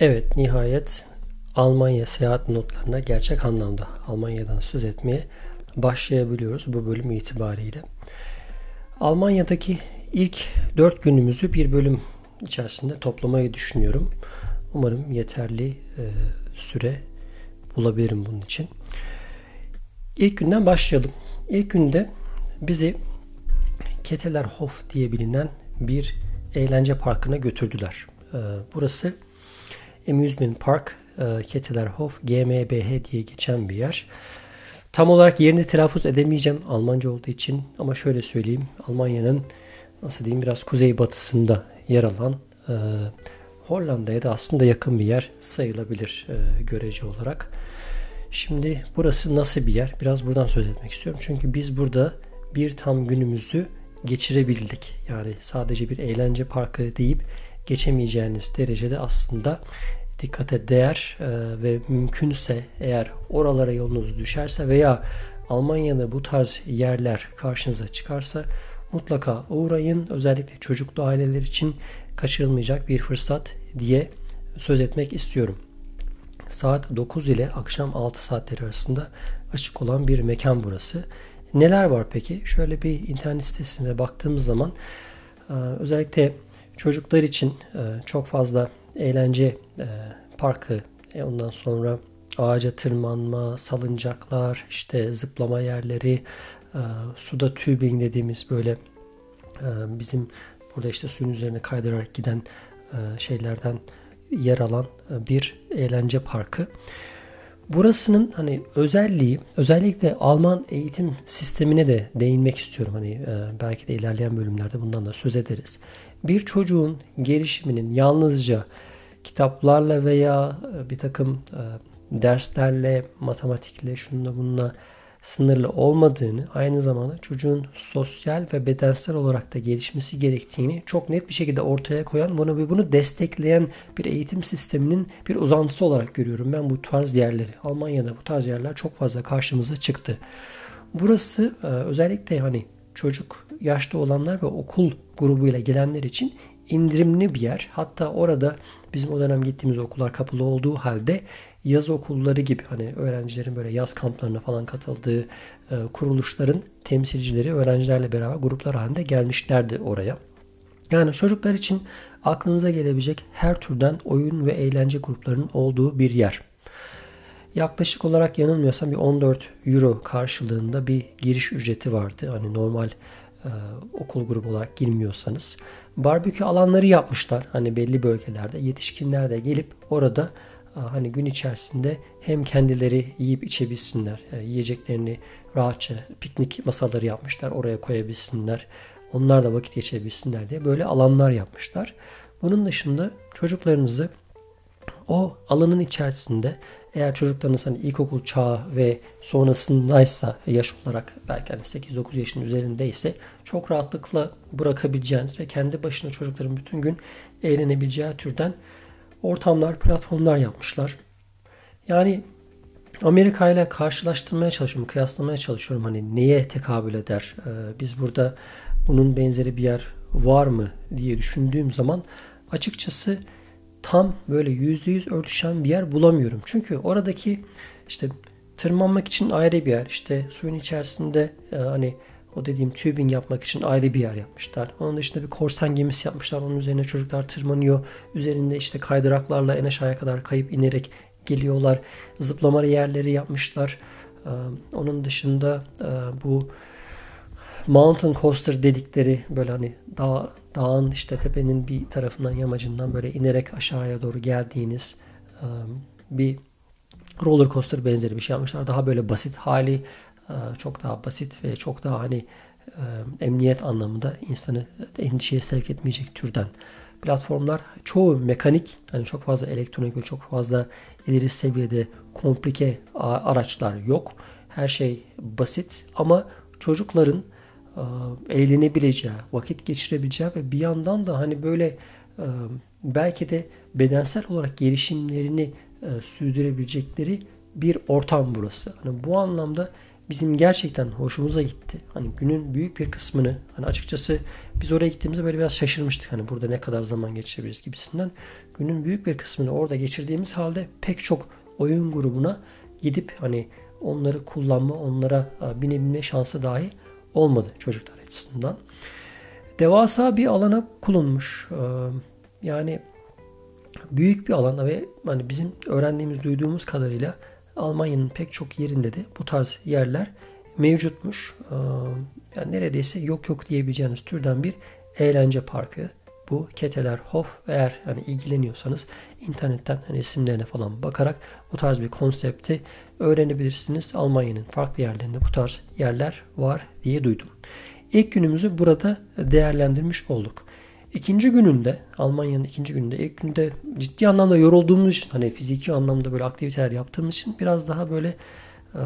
Evet nihayet Almanya seyahat notlarına gerçek anlamda Almanya'dan söz etmeye başlayabiliyoruz bu bölüm itibariyle. Almanya'daki ilk dört günümüzü bir bölüm içerisinde toplamayı düşünüyorum. Umarım yeterli e, süre bulabilirim bunun için. İlk günden başlayalım. İlk günde bizi Ketelerhof diye bilinen bir eğlence parkına götürdüler. E, burası Amusement Park e, Ketelerhof GmbH diye geçen bir yer. Tam olarak yerini telaffuz edemeyeceğim Almanca olduğu için ama şöyle söyleyeyim. Almanya'nın nasıl diyeyim biraz kuzeybatısında yer alan e, Hollanda'ya da aslında yakın bir yer sayılabilir e, görece olarak. Şimdi burası nasıl bir yer? Biraz buradan söz etmek istiyorum. Çünkü biz burada bir tam günümüzü geçirebildik. Yani sadece bir eğlence parkı deyip geçemeyeceğiniz derecede aslında dikkate değer e, ve mümkünse eğer oralara yolunuz düşerse veya Almanya'da bu tarz yerler karşınıza çıkarsa mutlaka uğrayın. Özellikle çocuklu aileler için kaçırılmayacak bir fırsat diye söz etmek istiyorum. Saat 9 ile akşam 6 saatleri arasında açık olan bir mekan burası. Neler var peki? Şöyle bir internet sitesine baktığımız zaman e, özellikle çocuklar için e, çok fazla eğlence e, parkı, ondan sonra ağaca tırmanma, salıncaklar, işte zıplama yerleri, suda tubing dediğimiz böyle bizim burada işte suyun üzerine kaydırarak giden şeylerden yer alan bir eğlence parkı. Burasının hani özelliği özellikle Alman eğitim sistemine de değinmek istiyorum. Hani e, belki de ilerleyen bölümlerde bundan da söz ederiz. Bir çocuğun gelişiminin yalnızca kitaplarla veya e, bir takım e, derslerle, matematikle, şununla bununla sınırlı olmadığını, aynı zamanda çocuğun sosyal ve bedensel olarak da gelişmesi gerektiğini çok net bir şekilde ortaya koyan bunu ve bunu destekleyen bir eğitim sisteminin bir uzantısı olarak görüyorum ben bu tarz yerleri. Almanya'da bu tarz yerler çok fazla karşımıza çıktı. Burası e, özellikle hani çocuk yaşta olanlar ve okul grubuyla gelenler için indirimli bir yer. Hatta orada bizim o dönem gittiğimiz okullar kapalı olduğu halde yaz okulları gibi hani öğrencilerin böyle yaz kamplarına falan katıldığı e, kuruluşların temsilcileri öğrencilerle beraber gruplar halinde gelmişlerdi oraya. Yani çocuklar için aklınıza gelebilecek her türden oyun ve eğlence gruplarının olduğu bir yer. Yaklaşık olarak yanılmıyorsam bir 14 euro karşılığında bir giriş ücreti vardı. Hani normal e, okul grubu olarak girmiyorsanız. Barbekü alanları yapmışlar hani belli bölgelerde. Yetişkinler de gelip orada hani gün içerisinde hem kendileri yiyip içebilsinler, e, yiyeceklerini rahatça piknik masaları yapmışlar, oraya koyabilsinler. Onlar da vakit geçirebilsinler diye böyle alanlar yapmışlar. Bunun dışında çocuklarınızı o alanın içerisinde eğer çocuklarınız hani ilkokul çağı ve sonrasındaysa yaş olarak belki hani 8-9 yaşın üzerindeyse çok rahatlıkla bırakabileceğiniz ve kendi başına çocukların bütün gün eğlenebileceği türden ortamlar, platformlar yapmışlar. Yani Amerika ile karşılaştırmaya çalışıyorum, kıyaslamaya çalışıyorum. Hani neye tekabül eder? Ee, biz burada bunun benzeri bir yer var mı diye düşündüğüm zaman açıkçası tam böyle yüzde yüz örtüşen bir yer bulamıyorum. Çünkü oradaki işte tırmanmak için ayrı bir yer, işte suyun içerisinde e, hani o dediğim tubing yapmak için ayrı bir yer yapmışlar. Onun dışında bir korsan gemisi yapmışlar. Onun üzerine çocuklar tırmanıyor. Üzerinde işte kaydıraklarla en aşağıya kadar kayıp inerek geliyorlar. Zıplama yerleri yapmışlar. Ee, onun dışında e, bu mountain coaster dedikleri böyle hani dağ, dağın işte tepenin bir tarafından yamacından böyle inerek aşağıya doğru geldiğiniz bir roller coaster benzeri bir şey yapmışlar. Daha böyle basit hali çok daha basit ve çok daha hani emniyet anlamında insanı endişeye sevk etmeyecek türden platformlar. Çoğu mekanik, hani çok fazla elektronik ve çok fazla ileri seviyede komplike araçlar yok. Her şey basit ama çocukların eğlenebileceği, vakit geçirebileceği ve bir yandan da hani böyle belki de bedensel olarak gelişimlerini sürdürebilecekleri bir ortam burası. Hani bu anlamda bizim gerçekten hoşumuza gitti. Hani günün büyük bir kısmını hani açıkçası biz oraya gittiğimizde böyle biraz şaşırmıştık. Hani burada ne kadar zaman geçirebiliriz gibisinden. Günün büyük bir kısmını orada geçirdiğimiz halde pek çok oyun grubuna gidip hani onları kullanma, onlara e, binebilme şansı dahi olmadı çocuklar açısından. Devasa bir alana kullanmış. E, yani büyük bir alana ve hani bizim öğrendiğimiz, duyduğumuz kadarıyla Almanya'nın pek çok yerinde de bu tarz yerler mevcutmuş. E, yani neredeyse yok yok diyebileceğiniz türden bir eğlence parkı. Bu Ketelerhof eğer hani ilgileniyorsanız internetten hani isimlerine falan bakarak bu tarz bir konsepti öğrenebilirsiniz. Almanya'nın farklı yerlerinde bu tarz yerler var diye duydum. İlk günümüzü burada değerlendirmiş olduk. İkinci gününde Almanya'nın ikinci gününde ilk günde ciddi anlamda yorulduğumuz için hani fiziki anlamda böyle aktiviteler yaptığımız için biraz daha böyle e,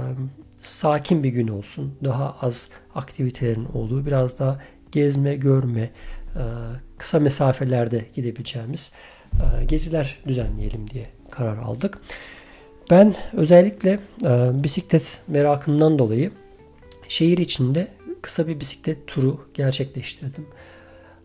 sakin bir gün olsun. Daha az aktivitelerin olduğu biraz daha gezme, görme, kısa mesafelerde gidebileceğimiz e, geziler düzenleyelim diye karar aldık. Ben özellikle e, bisiklet merakından dolayı şehir içinde kısa bir bisiklet turu gerçekleştirdim.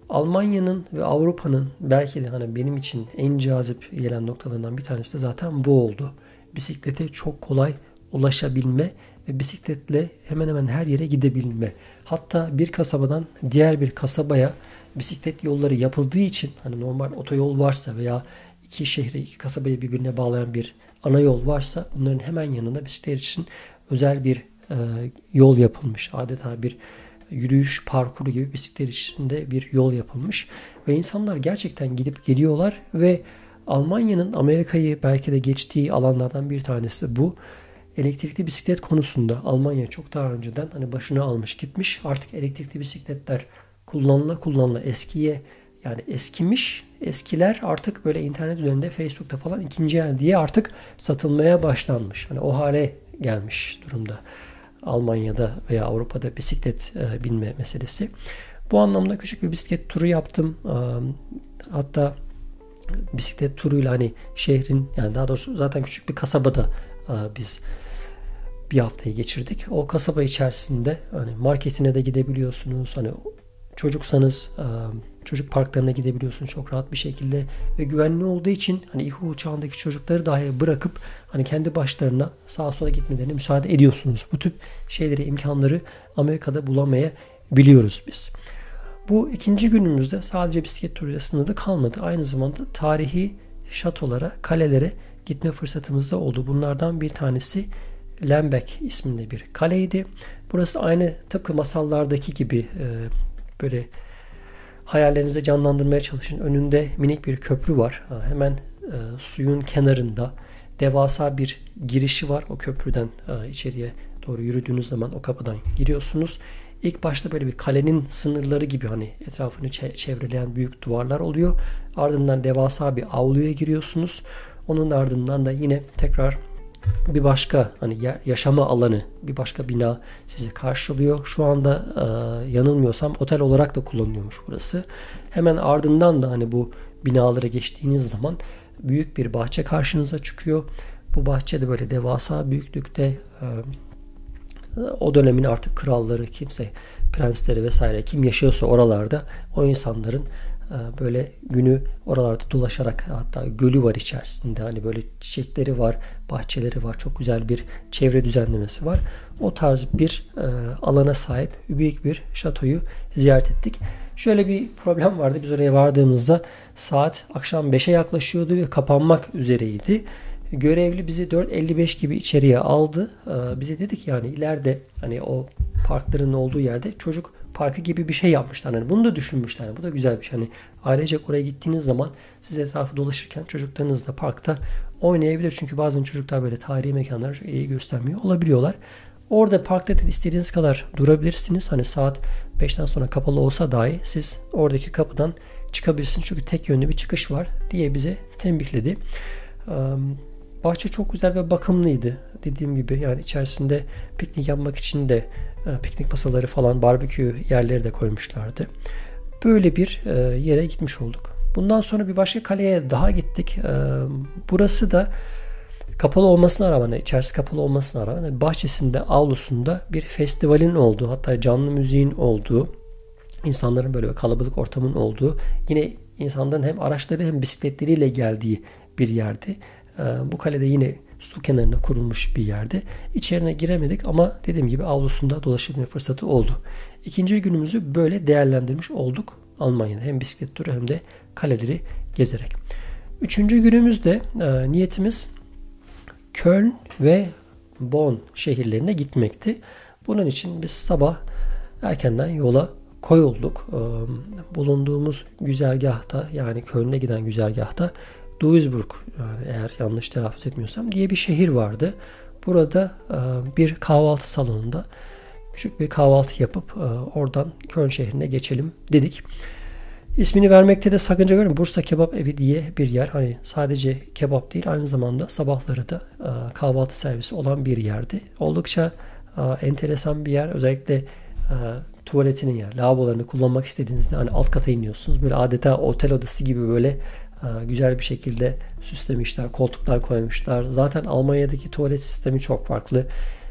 Almanya'nın ve Avrupa'nın belki de hani benim için en cazip gelen noktalarından bir tanesi de zaten bu oldu. Bisiklete çok kolay ulaşabilme ve bisikletle hemen hemen her yere gidebilme. Hatta bir kasabadan diğer bir kasabaya bisiklet yolları yapıldığı için hani normal otoyol varsa veya iki şehri, iki kasabayı birbirine bağlayan bir ana yol varsa bunların hemen yanında bisiklet için özel bir e, yol yapılmış. Adeta bir yürüyüş parkuru gibi bisiklet içinde bir yol yapılmış ve insanlar gerçekten gidip geliyorlar ve Almanya'nın Amerika'yı belki de geçtiği alanlardan bir tanesi bu. Elektrikli bisiklet konusunda Almanya çok daha önceden hani başını almış gitmiş. Artık elektrikli bisikletler kullanıla kullanıla eskiye yani eskimiş eskiler artık böyle internet üzerinde Facebook'ta falan ikinci el diye artık satılmaya başlanmış. Hani o hale gelmiş durumda. Almanya'da veya Avrupa'da bisiklet e, binme meselesi. Bu anlamda küçük bir bisiklet turu yaptım. E, hatta bisiklet turuyla hani şehrin yani daha doğrusu zaten küçük bir kasabada e, biz bir haftayı geçirdik. O kasaba içerisinde hani marketine de gidebiliyorsunuz. Hani çocuksanız e, çocuk parklarına gidebiliyorsunuz çok rahat bir şekilde ve güvenli olduğu için hani ilkokul çağındaki çocukları dahi bırakıp hani kendi başlarına sağa sola gitmelerine müsaade ediyorsunuz. Bu tip şeyleri, imkanları Amerika'da bulamayabiliyoruz biz. Bu ikinci günümüzde sadece bisiklet turuyla sınırlı kalmadı. Aynı zamanda tarihi şatolara, kalelere gitme fırsatımız da oldu. Bunlardan bir tanesi Lembeck isminde bir kaleydi. Burası aynı tıpkı masallardaki gibi e, böyle hayallerinizde canlandırmaya çalışın. Önünde minik bir köprü var. Hemen e, suyun kenarında devasa bir girişi var. O köprüden e, içeriye doğru yürüdüğünüz zaman o kapıdan giriyorsunuz. İlk başta böyle bir kalenin sınırları gibi hani etrafını çevreleyen büyük duvarlar oluyor. Ardından devasa bir avluya giriyorsunuz. Onun ardından da yine tekrar bir başka hani yaşama alanı, bir başka bina sizi karşılıyor. Şu anda e, yanılmıyorsam otel olarak da kullanılıyormuş burası. Hemen ardından da hani bu binalara geçtiğiniz zaman büyük bir bahçe karşınıza çıkıyor. Bu bahçe de böyle devasa büyüklükte e, o dönemin artık kralları, kimse prensleri vesaire kim yaşıyorsa oralarda o insanların böyle günü oralarda dolaşarak hatta gölü var içerisinde hani böyle çiçekleri var bahçeleri var çok güzel bir çevre düzenlemesi var. O tarz bir e, alana sahip büyük bir şatoyu ziyaret ettik. Şöyle bir problem vardı. Biz oraya vardığımızda saat akşam 5'e yaklaşıyordu ve kapanmak üzereydi görevli bizi 4.55 gibi içeriye aldı ee, bize dedik yani ileride hani o parkların olduğu yerde çocuk parkı gibi bir şey yapmışlar. Yani bunu da düşünmüşler. Bu da güzel bir şey. Hani ailecek oraya gittiğiniz zaman siz etrafı dolaşırken çocuklarınız da parkta oynayabilir. Çünkü bazen çocuklar böyle tarihi mekanları çok iyi göstermiyor olabiliyorlar. Orada parkta istediğiniz kadar durabilirsiniz. Hani saat 5'ten sonra kapalı olsa dahi siz oradaki kapıdan çıkabilirsiniz. Çünkü tek yönlü bir çıkış var diye bize tembihledi. Bahçe çok güzel ve bakımlıydı. Dediğim gibi yani içerisinde piknik yapmak için de e, piknik masaları falan barbekü yerleri de koymuşlardı. Böyle bir e, yere gitmiş olduk. Bundan sonra bir başka kaleye daha gittik. E, burası da kapalı olmasına rağmen, içerisi kapalı olmasına rağmen bahçesinde, avlusunda bir festivalin olduğu, hatta canlı müziğin olduğu, insanların böyle kalabalık ortamın olduğu, yine insanların hem araçları hem bisikletleriyle geldiği bir yerdi. Ee, bu kalede yine su kenarına kurulmuş bir yerde. İçerine giremedik ama dediğim gibi avlusunda dolaşabilme fırsatı oldu. İkinci günümüzü böyle değerlendirmiş olduk Almanya'da. Hem bisiklet turu hem de kaleleri gezerek. Üçüncü günümüzde e, niyetimiz Köln ve Bonn şehirlerine gitmekti. Bunun için biz sabah erkenden yola koyulduk. E, bulunduğumuz güzergahta yani Köln'e giden güzergahta Duisburg yani eğer yanlış telaffuz etmiyorsam diye bir şehir vardı. Burada e, bir kahvaltı salonunda küçük bir kahvaltı yapıp e, oradan Köln şehrine geçelim dedik. İsmini vermekte de sakınca görmüyorum. Bursa Kebap Evi diye bir yer. Hani sadece kebap değil aynı zamanda sabahları da e, kahvaltı servisi olan bir yerdi. Oldukça enteresan bir yer. Özellikle tuvaletinin yer, lavabolarını kullanmak istediğinizde hani alt kata iniyorsunuz. Böyle adeta otel odası gibi böyle güzel bir şekilde süslemişler, koltuklar koymuşlar. Zaten Almanya'daki tuvalet sistemi çok farklı.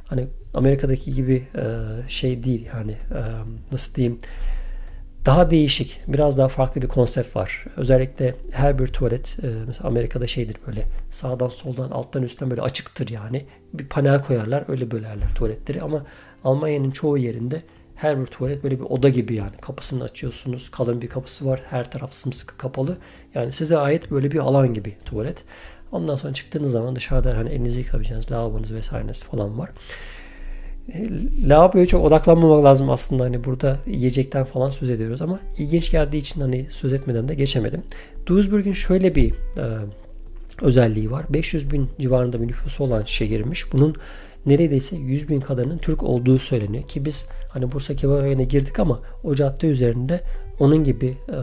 Hani Amerika'daki gibi e, şey değil yani e, nasıl diyeyim daha değişik, biraz daha farklı bir konsept var. Özellikle her bir tuvalet e, mesela Amerika'da şeydir böyle sağdan soldan alttan üstten böyle açıktır yani. Bir panel koyarlar öyle bölerler tuvaletleri ama Almanya'nın çoğu yerinde her bir tuvalet böyle bir oda gibi yani. Kapısını açıyorsunuz. Kalın bir kapısı var. Her taraf sımsıkı kapalı. Yani size ait böyle bir alan gibi tuvalet. Ondan sonra çıktığınız zaman dışarıda hani elinizi yıkayabileceğiniz lavabonuz vesaireniz falan var. E, lavaboya çok odaklanmamak lazım aslında hani burada yiyecekten falan söz ediyoruz ama ilginç geldiği için hani söz etmeden de geçemedim. Duisburg'un şöyle bir e, özelliği var. 500 bin civarında bir nüfusu olan şehirmiş. Bunun neredeyse 100 bin kadarının Türk olduğu söyleniyor. Ki biz hani Bursa Kebap Evi'ne girdik ama o cadde üzerinde onun gibi e,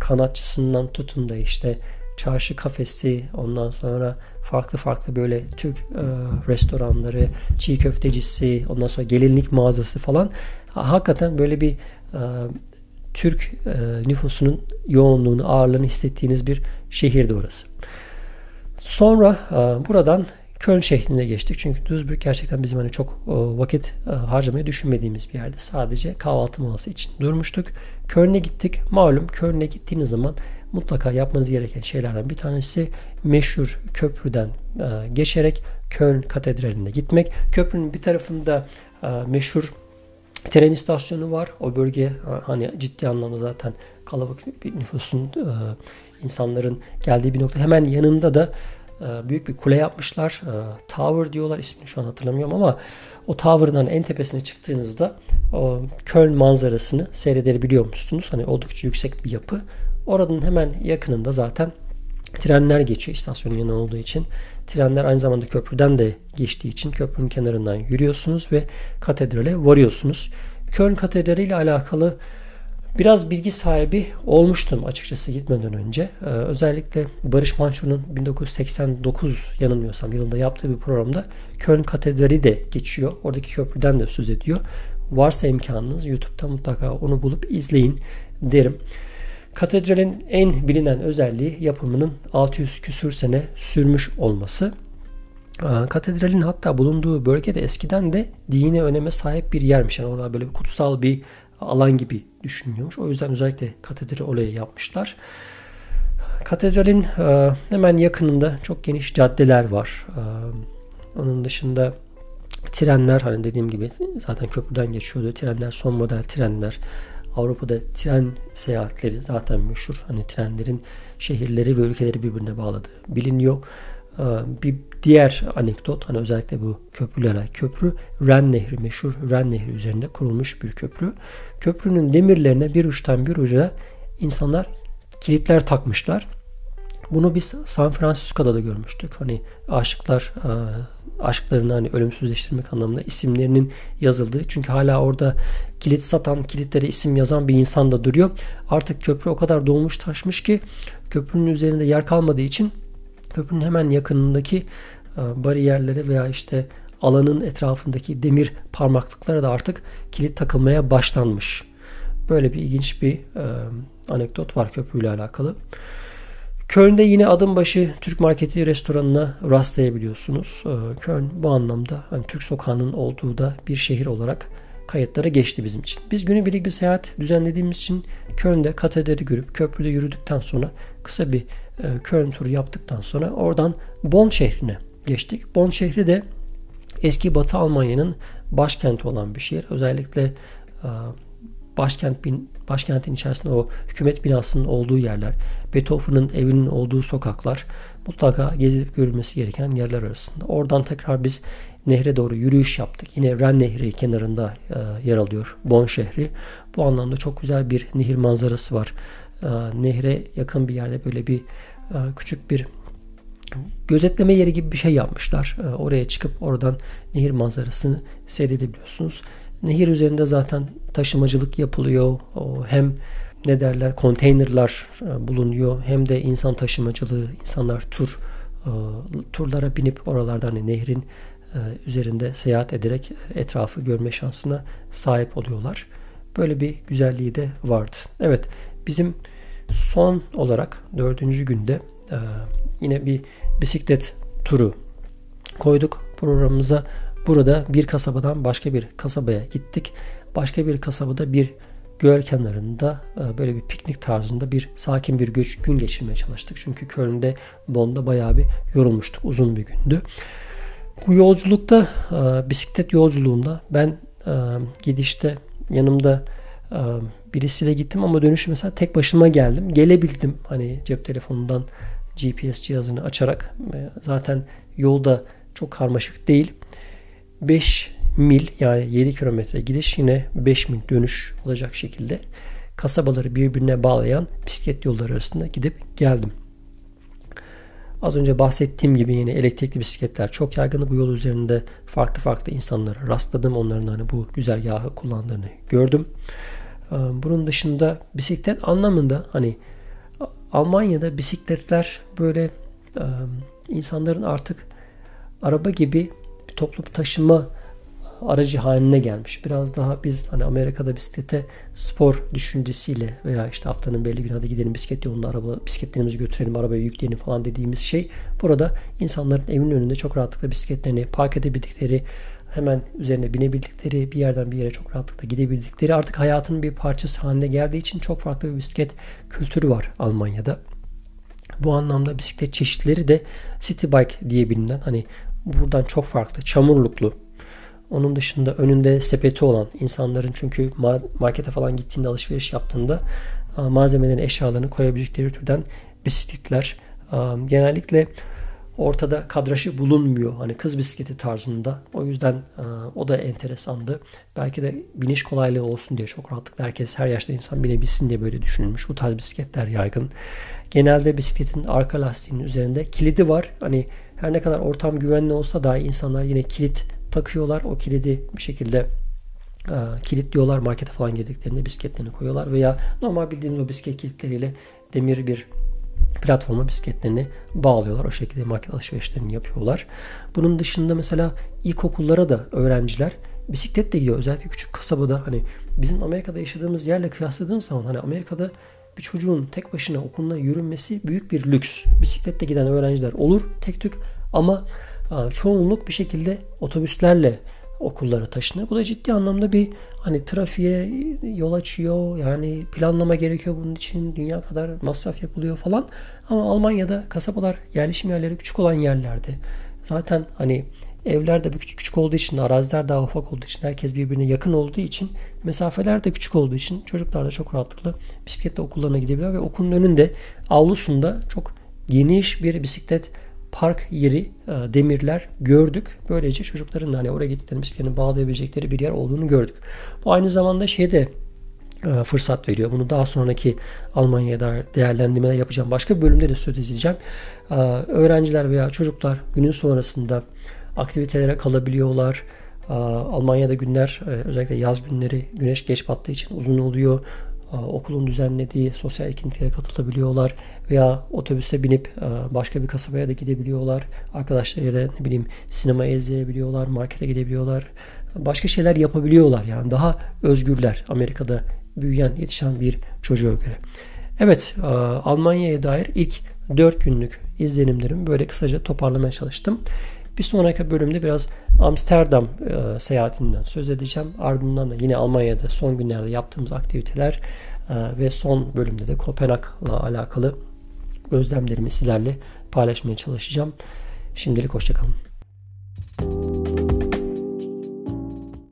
kanatçısından tutun da işte çarşı kafesi ondan sonra farklı farklı böyle Türk e, restoranları, çiğ köftecisi, ondan sonra gelinlik mağazası falan hakikaten böyle bir e, Türk e, nüfusunun yoğunluğunu, ağırlığını hissettiğiniz bir şehirdi orası. Sonra e, buradan Köln şehrine geçtik. Çünkü Duisburg gerçekten bizim hani çok e, vakit e, harcamayı düşünmediğimiz bir yerde. Sadece kahvaltı molası için durmuştuk. Köln'e gittik. Malum Köln'e gittiğiniz zaman mutlaka yapmanız gereken şeylerden bir tanesi meşhur köprüden e, geçerek Köln Katedrali'ne gitmek. Köprünün bir tarafında meşhur tren istasyonu var. O bölge hani ciddi anlamda zaten kalabalık bir nüfusun insanların geldiği bir nokta. Hemen yanında da büyük bir kule yapmışlar. E, Tower diyorlar ismini şu an hatırlamıyorum ama o Tower'ın hani en tepesine çıktığınızda o Köln manzarasını seyredebiliyor musunuz? Hani oldukça yüksek bir yapı. Oranın hemen yakınında zaten trenler geçiyor istasyonun yanı olduğu için. Trenler aynı zamanda köprüden de geçtiği için köprünün kenarından yürüyorsunuz ve katedrale varıyorsunuz. Köln Katedrali ile alakalı Biraz bilgi sahibi olmuştum açıkçası gitmeden önce. Ee, özellikle Barış Manço'nun 1989 yanılmıyorsam yılında yaptığı bir programda Köln Katedrali de geçiyor. Oradaki köprüden de söz ediyor. Varsa imkanınız YouTube'da mutlaka onu bulup izleyin derim. Katedralin en bilinen özelliği yapımının 600 küsür sene sürmüş olması. Ee, katedralin hatta bulunduğu bölgede eskiden de dini öneme sahip bir yermiş. Yani orada böyle bir kutsal bir alan gibi düşünülüyormuş. O yüzden özellikle katedrali oraya yapmışlar. Katedralin e, hemen yakınında çok geniş caddeler var. E, onun dışında trenler hani dediğim gibi zaten köprüden geçiyordu. Trenler son model trenler. Avrupa'da tren seyahatleri zaten meşhur. Hani trenlerin şehirleri ve ülkeleri birbirine bağladı. Biliniyor. Ee, bir diğer anekdot hani özellikle bu köprülerle köprü Ren Nehri meşhur Ren Nehri üzerinde kurulmuş bir köprü. Köprünün demirlerine bir uçtan bir uca insanlar kilitler takmışlar. Bunu biz San Francisco'da da görmüştük. Hani aşıklar e, aşklarını hani ölümsüzleştirmek anlamında isimlerinin yazıldığı. Çünkü hala orada kilit satan, kilitlere isim yazan bir insan da duruyor. Artık köprü o kadar dolmuş taşmış ki köprünün üzerinde yer kalmadığı için köprünün hemen yakınındaki e, bariyerlere veya işte alanın etrafındaki demir parmaklıklara da artık kilit takılmaya başlanmış. Böyle bir ilginç bir e, anekdot var köprüyle alakalı. Köln'de yine adım başı Türk marketi restoranına rastlayabiliyorsunuz. Ee, Köln bu anlamda hani Türk sokağının olduğu da bir şehir olarak kayıtlara geçti bizim için. Biz günübirlik bir seyahat düzenlediğimiz için Köln'de katedrali görüp köprüde yürüdükten sonra kısa bir e, Köln turu yaptıktan sonra oradan Bonn şehrine geçtik. Bonn şehri de eski Batı Almanya'nın başkenti olan bir şehir. Özellikle e, başkent bin, başkentin içerisinde o hükümet binasının olduğu yerler, Beethoven'ın evinin olduğu sokaklar mutlaka gezilip görülmesi gereken yerler arasında. Oradan tekrar biz nehre doğru yürüyüş yaptık. Yine Ren Nehri kenarında e, yer alıyor Bonn şehri. Bu anlamda çok güzel bir nehir manzarası var. E, nehre yakın bir yerde böyle bir e, küçük bir gözetleme yeri gibi bir şey yapmışlar. E, oraya çıkıp oradan nehir manzarasını seyredebiliyorsunuz. Nehir üzerinde zaten taşımacılık yapılıyor. Hem ne derler konteynerlar e, bulunuyor hem de insan taşımacılığı insanlar tur e, turlara binip oralardan hani nehrin e, üzerinde seyahat ederek etrafı görme şansına sahip oluyorlar. Böyle bir güzelliği de vardı. Evet bizim son olarak dördüncü günde yine bir bisiklet turu koyduk programımıza. Burada bir kasabadan başka bir kasabaya gittik. Başka bir kasabada bir göl kenarında e, böyle bir piknik tarzında bir sakin bir göç, gün geçirmeye çalıştık. Çünkü Köln'de, Bonn'da bayağı bir yorulmuştuk. Uzun bir gündü. Bu yolculukta e, bisiklet yolculuğunda ben e, gidişte yanımda birisiyle gittim ama dönüş mesela tek başıma geldim. Gelebildim hani cep telefonundan GPS cihazını açarak zaten yolda çok karmaşık değil. 5 mil yani 7 kilometre gidiş yine 5 mil dönüş olacak şekilde kasabaları birbirine bağlayan bisiklet yolları arasında gidip geldim. Az önce bahsettiğim gibi yine elektrikli bisikletler çok yaygın. Bu yol üzerinde farklı farklı insanlara rastladım. Onların hani bu güzel yağı kullandığını gördüm. Ee, bunun dışında bisiklet anlamında hani Almanya'da bisikletler böyle insanların artık araba gibi bir toplu taşıma aracı haline gelmiş. Biraz daha biz hani Amerika'da bisiklete spor düşüncesiyle veya işte haftanın belli günü hadi gidelim bisiklet yolunda araba bisikletlerimizi götürelim arabaya yükleyelim falan dediğimiz şey burada insanların evinin önünde çok rahatlıkla bisikletlerini park edebildikleri hemen üzerine binebildikleri bir yerden bir yere çok rahatlıkla gidebildikleri artık hayatının bir parçası haline geldiği için çok farklı bir bisiklet kültürü var Almanya'da. Bu anlamda bisiklet çeşitleri de city bike diye bilinen hani buradan çok farklı çamurluklu onun dışında önünde sepeti olan insanların çünkü markete falan gittiğinde alışveriş yaptığında malzemelerin eşyalarını koyabilecekleri türden bisikletler genellikle ortada kadraşı bulunmuyor. Hani kız bisikleti tarzında. O yüzden o da enteresandı. Belki de biniş kolaylığı olsun diye çok rahatlıkla herkes her yaşta insan binebilsin diye böyle düşünülmüş. Bu tarz bisikletler yaygın. Genelde bisikletin arka lastiğinin üzerinde kilidi var. Hani her ne kadar ortam güvenli olsa da insanlar yine kilit takıyorlar. O kilidi bir şekilde e, kilitliyorlar. Markete falan girdiklerinde bisikletlerini koyuyorlar veya normal bildiğimiz o bisiklet kilitleriyle demir bir platforma bisikletlerini bağlıyorlar. O şekilde market alışverişlerini yapıyorlar. Bunun dışında mesela ilkokullara da öğrenciler bisikletle gidiyor. Özellikle küçük kasabada hani bizim Amerika'da yaşadığımız yerle kıyasladığım zaman hani Amerika'da bir çocuğun tek başına okuluna yürünmesi büyük bir lüks. Bisikletle giden öğrenciler olur tek tük ama çoğunluk bir şekilde otobüslerle okullara taşınıyor. Bu da ciddi anlamda bir hani trafiğe yol açıyor. Yani planlama gerekiyor bunun için. Dünya kadar masraf yapılıyor falan. Ama Almanya'da kasabalar yerleşim yerleri küçük olan yerlerde. Zaten hani evler de küçük küçük olduğu için, araziler daha ufak olduğu için, herkes birbirine yakın olduğu için, mesafeler de küçük olduğu için çocuklar da çok rahatlıkla bisikletle okullarına gidebiliyor ve okulun önünde avlusunda çok geniş bir bisiklet park yeri, e, demirler gördük. Böylece çocukların da hani oraya gittiklerini bisikletini bağlayabilecekleri bir yer olduğunu gördük. Bu aynı zamanda şeyde e, fırsat veriyor. Bunu daha sonraki Almanya'da değerlendirmeler yapacağım. Başka bir bölümde de söz edeceğim. E, öğrenciler veya çocuklar günün sonrasında aktivitelere kalabiliyorlar. Almanya'da günler özellikle yaz günleri güneş geç battığı için uzun oluyor okulun düzenlediği sosyal etkinliklere katılabiliyorlar veya otobüse binip başka bir kasabaya da gidebiliyorlar. Arkadaşlarıyla ne bileyim sinema izleyebiliyorlar, markete gidebiliyorlar. Başka şeyler yapabiliyorlar yani daha özgürler Amerika'da büyüyen, yetişen bir çocuğa göre. Evet, Almanya'ya dair ilk 4 günlük izlenimlerimi böyle kısaca toparlamaya çalıştım. Bir sonraki bölümde biraz Amsterdam e, seyahatinden söz edeceğim. Ardından da yine Almanya'da son günlerde yaptığımız aktiviteler e, ve son bölümde de Kopenhag'la alakalı gözlemlerimi sizlerle paylaşmaya çalışacağım. Şimdilik hoşçakalın.